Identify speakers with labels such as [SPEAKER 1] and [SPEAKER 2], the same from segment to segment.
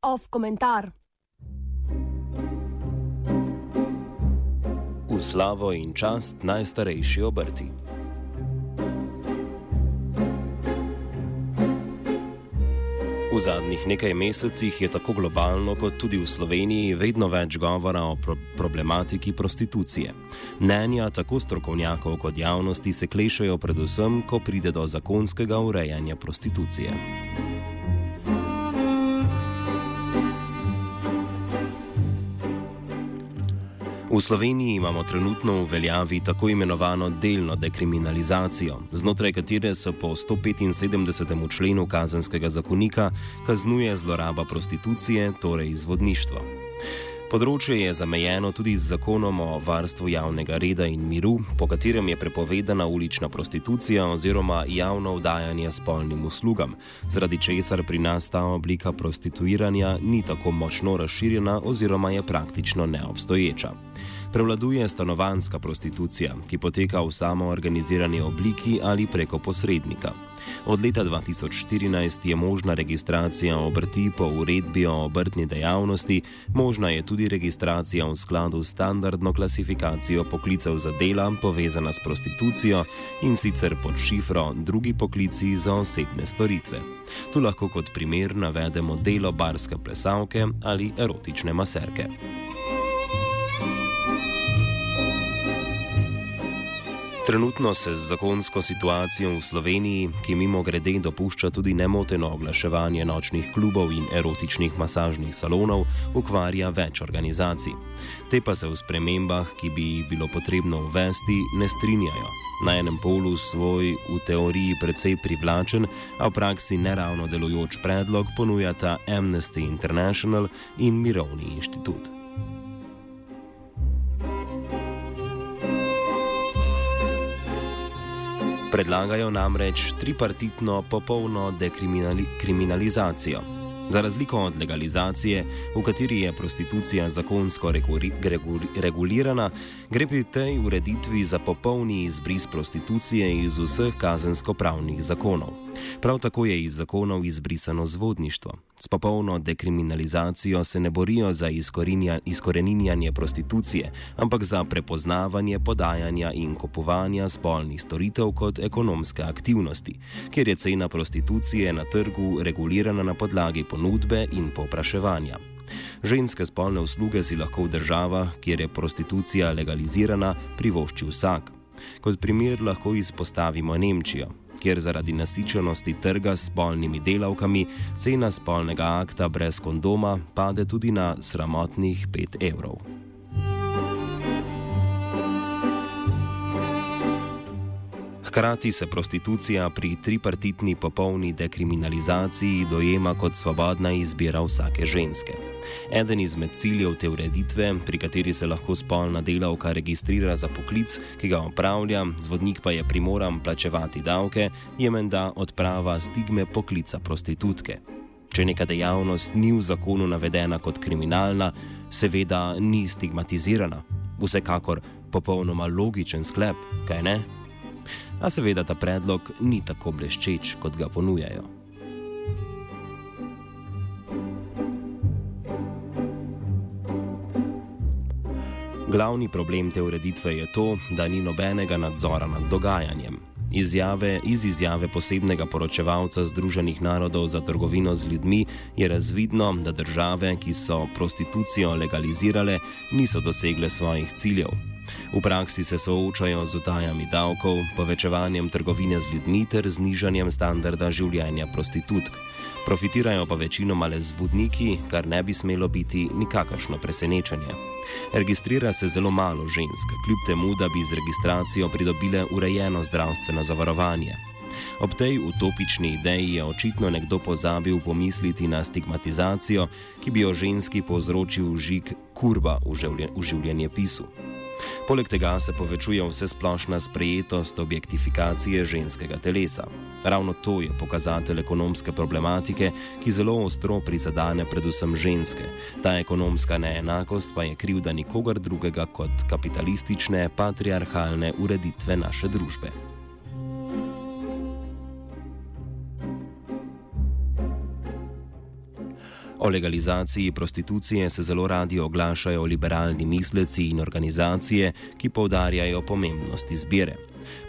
[SPEAKER 1] Off komentar.
[SPEAKER 2] V slavo in čast najstarejši obrti. V zadnjih nekaj mesecih je tako globalno kot tudi v Sloveniji vedno več govora o pro problematiki prostitucije. Mnenja tako strokovnjakov kot javnosti se klešajo predvsem, ko pride do zakonskega urejanja prostitucije. V Sloveniji imamo trenutno v veljavi tako imenovano delno dekriminalizacijo, znotraj katere se po 175. členu kazenskega zakonika kaznuje zloraba prostitucije, torej izvodništvo. Področje je zamejeno tudi z zakonom o varstvu javnega reda in miru, po katerem je prepovedana ulična prostitucija oziroma javno vdajanje spolnim uslugam, zaradi česar pri nas ta oblika prostituiranja ni tako močno razširjena oziroma je praktično neobstoječa. Prevladuje stanovanska prostitucija, ki poteka v samoorganizirani obliki ali preko posrednika. Od leta 2014 je možna registracija obrti po uredbi o obrtni dejavnosti, možna je tudi registracija v skladu s standardno klasifikacijo poklicev za dela povezana s prostitucijo in sicer pod šifro drugi poklici za osebne storitve. Tu lahko kot primer navedemo delo barske plesavke ali erotične maserke. Trenutno se z zakonsko situacijo v Sloveniji, ki mimo grede dopušča tudi nemoteno oglaševanje nočnih klubov in erotičnih masažnih salonov, ukvarja več organizacij. Te pa se v spremembah, ki bi jih bilo potrebno uvesti, ne strinjajo. Na enem polu svoj v teoriji precej privlačen, a v praksi neravno delujoč predlog ponujata Amnesty International in Mirovni inštitut. Predlagajo namreč tripartitno popolno dekriminalizacijo. Za razliko od legalizacije, v kateri je prostitucija zakonsko regulirana, gre pri tej ureditvi za popolni izbris prostitucije iz vseh kazensko-pravnih zakonov. Prav tako je iz zakonov izbrisano zvodništvo. S popolno dekriminalizacijo se ne borijo za izkoreninjanje prostitucije, ampak za prepoznavanje podajanja in kupovanja spolnih storitev kot ekonomske aktivnosti, kjer je cena prostitucije na trgu regulirana na podlagi ponudbe in popraševanja. Ženske spolne usluge si lahko v državah, kjer je prostitucija legalizirana, privošči vsak. Kot primer lahko izpostavimo Nemčijo, kjer zaradi nasičenosti trga s spolnimi delavkami cena spolnega akta brez kondoma pade tudi na sramotnih 5 evrov. Hkrati se prostitucija pri tripartitni popolni dekriminalizaciji dojema kot svobodna izbira vsake ženske. Eden izmed ciljev te ureditve, pri kateri se lahko spolna delavka registrira za poklic, ki ga opravlja, zvodnik pa je primoran plačevati davke, je menda odprava stigme poklica prostitutke. Če neka dejavnost ni v zakonu navedena kot kriminalna, seveda ni stigmatizirana. Vsekakor popolnoma logičen sklep, kaj ne? A seveda ta predlog ni tako bleščeč, kot ga ponujajo. Glavni problem te ureditve je to, da ni nobenega nadzora nad dogajanjem. Izjave, iz izjave posebnega poročevalca Združenih narodov za trgovino z ljudmi je razvidno, da države, ki so prostitucijo legalizirale, niso dosegle svojih ciljev. V praksi se soočajo z utajami davkov, povečevanjem trgovine z ljudmi ter znižanjem standarda življenja prostitutk. Profitirajo pa večinoma le zvodniki, kar ne bi smelo biti nikakršno presenečenje. Registrira se zelo malo žensk, kljub temu, da bi z registracijo pridobile urejeno zdravstveno zavarovanje. Ob tej utopični ideji je očitno nekdo pozabil pomisliti na stigmatizacijo, ki bi jo ženski povzročil žig kurba v življenje pisu. Poleg tega se povečuje vse splošna sprejetost objektifikacije ženskega telesa. Ravno to je pokazatelj ekonomske problematike, ki zelo ostro prizadene predvsem ženske. Ta ekonomska neenakost pa je krivda nikogar drugega kot kapitalistične, patriarhalne ureditve naše družbe. O legalizaciji prostitucije se zelo radi oglašajo liberalni misleci in organizacije, ki povdarjajo pomembnost izbire.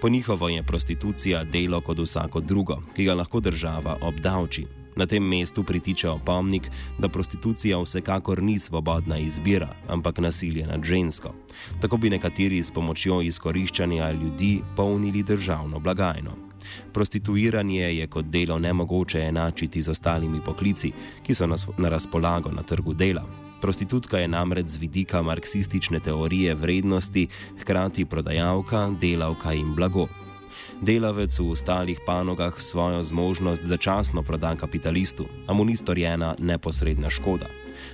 [SPEAKER 2] Po njihovo je prostitucija delo kot vsako drugo, ki ga lahko država obdavči. Na tem mestu pritiče opomnik, da prostitucija vsekakor ni svobodna izbira, ampak nasilje nad žensko. Tako bi nekateri s pomočjo izkoriščanja ljudi polnili državno blagajno. Prostituiranje je kot delo nemogoče enačiti z ostalimi poklici, ki so na razpolago na trgu dela. Prostitutka je namreč z vidika marksistične teorije vrednosti hkrati prodajalka, delavka in blago. Delavec v ostalih panogah svojo zmožnost začasno proda kapitalistu, a mu ni storjena neposredna škoda.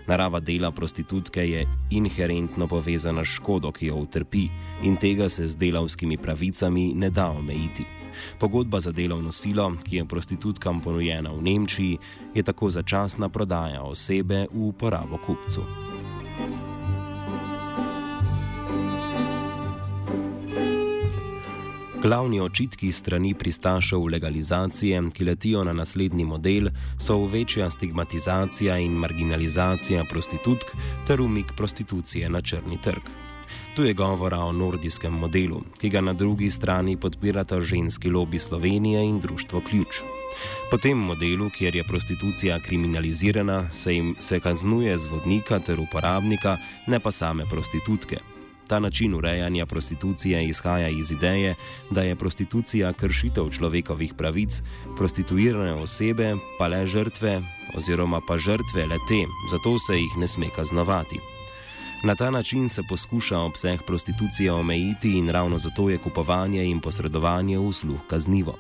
[SPEAKER 2] Narava dela prostitutke je inherentno povezana s škodo, ki jo utrpi, in tega se z delavskimi pravicami ne da omejiti. Pogodba za delovno silo, ki je prostitutkam ponujena v Nemčiji, je tako začasna prodaja osebe v uporabo kupcu. Glavni očitki strani pristašev legalizacije, ki letijo na naslednji model, so večja stigmatizacija in marginalizacija prostitutk ter umik prostitucije na črni trg. Tu je govora o nordijskem modelu, ki ga na drugi strani podpirata ženski lobby Slovenije in društvo Ključ. Po tem modelu, kjer je prostitucija kriminalizirana, se jim se kaznuje zvodnika ter uporabnika, ne pa same prostitutke. Ta način urejanja prostitucije izhaja iz ideje, da je prostitucija kršitev človekovih pravic, prostituirane osebe pa le žrtve, oziroma pa žrtve le te, zato se jih ne sme kaznovati. Na ta način se poskuša obseg prostitucije omejiti in ravno zato je kupovanje in posredovanje usluh kaznivo.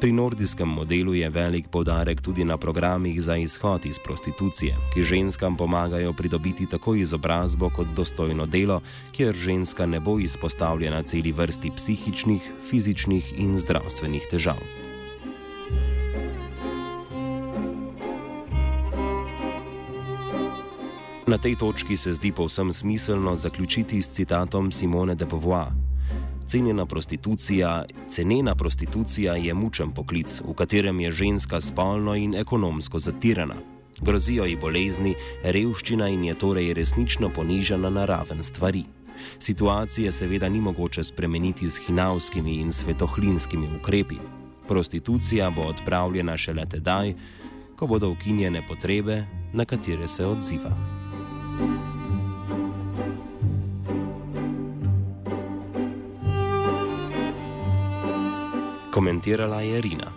[SPEAKER 2] Pri nordijskem modelu je velik podarek tudi na programih za izhod iz prostitucije, ki ženskam pomagajo pridobiti tako izobrazbo kot dostojno delo, kjer ženska ne bo izpostavljena celi vrsti psihičnih, fizičnih in zdravstvenih težav. Na tej točki se zdi povsem smiselno zaključiti s citatom Simone de Beauvoir. Cenjena prostitucija, cenena prostitucija je mučen poklic, v katerem je ženska spolno in ekonomsko zatirana. Grozijo ji bolezni, revščina in je torej resnično ponižana na raven stvari. Situacije seveda ni mogoče spremeniti z hinavskimi in svetohlinskimi ukrepi. Prostitucija bo odpravljena šele tedaj, ko bodo ukinjene potrebe, na katere se odziva. Komentira la Irina.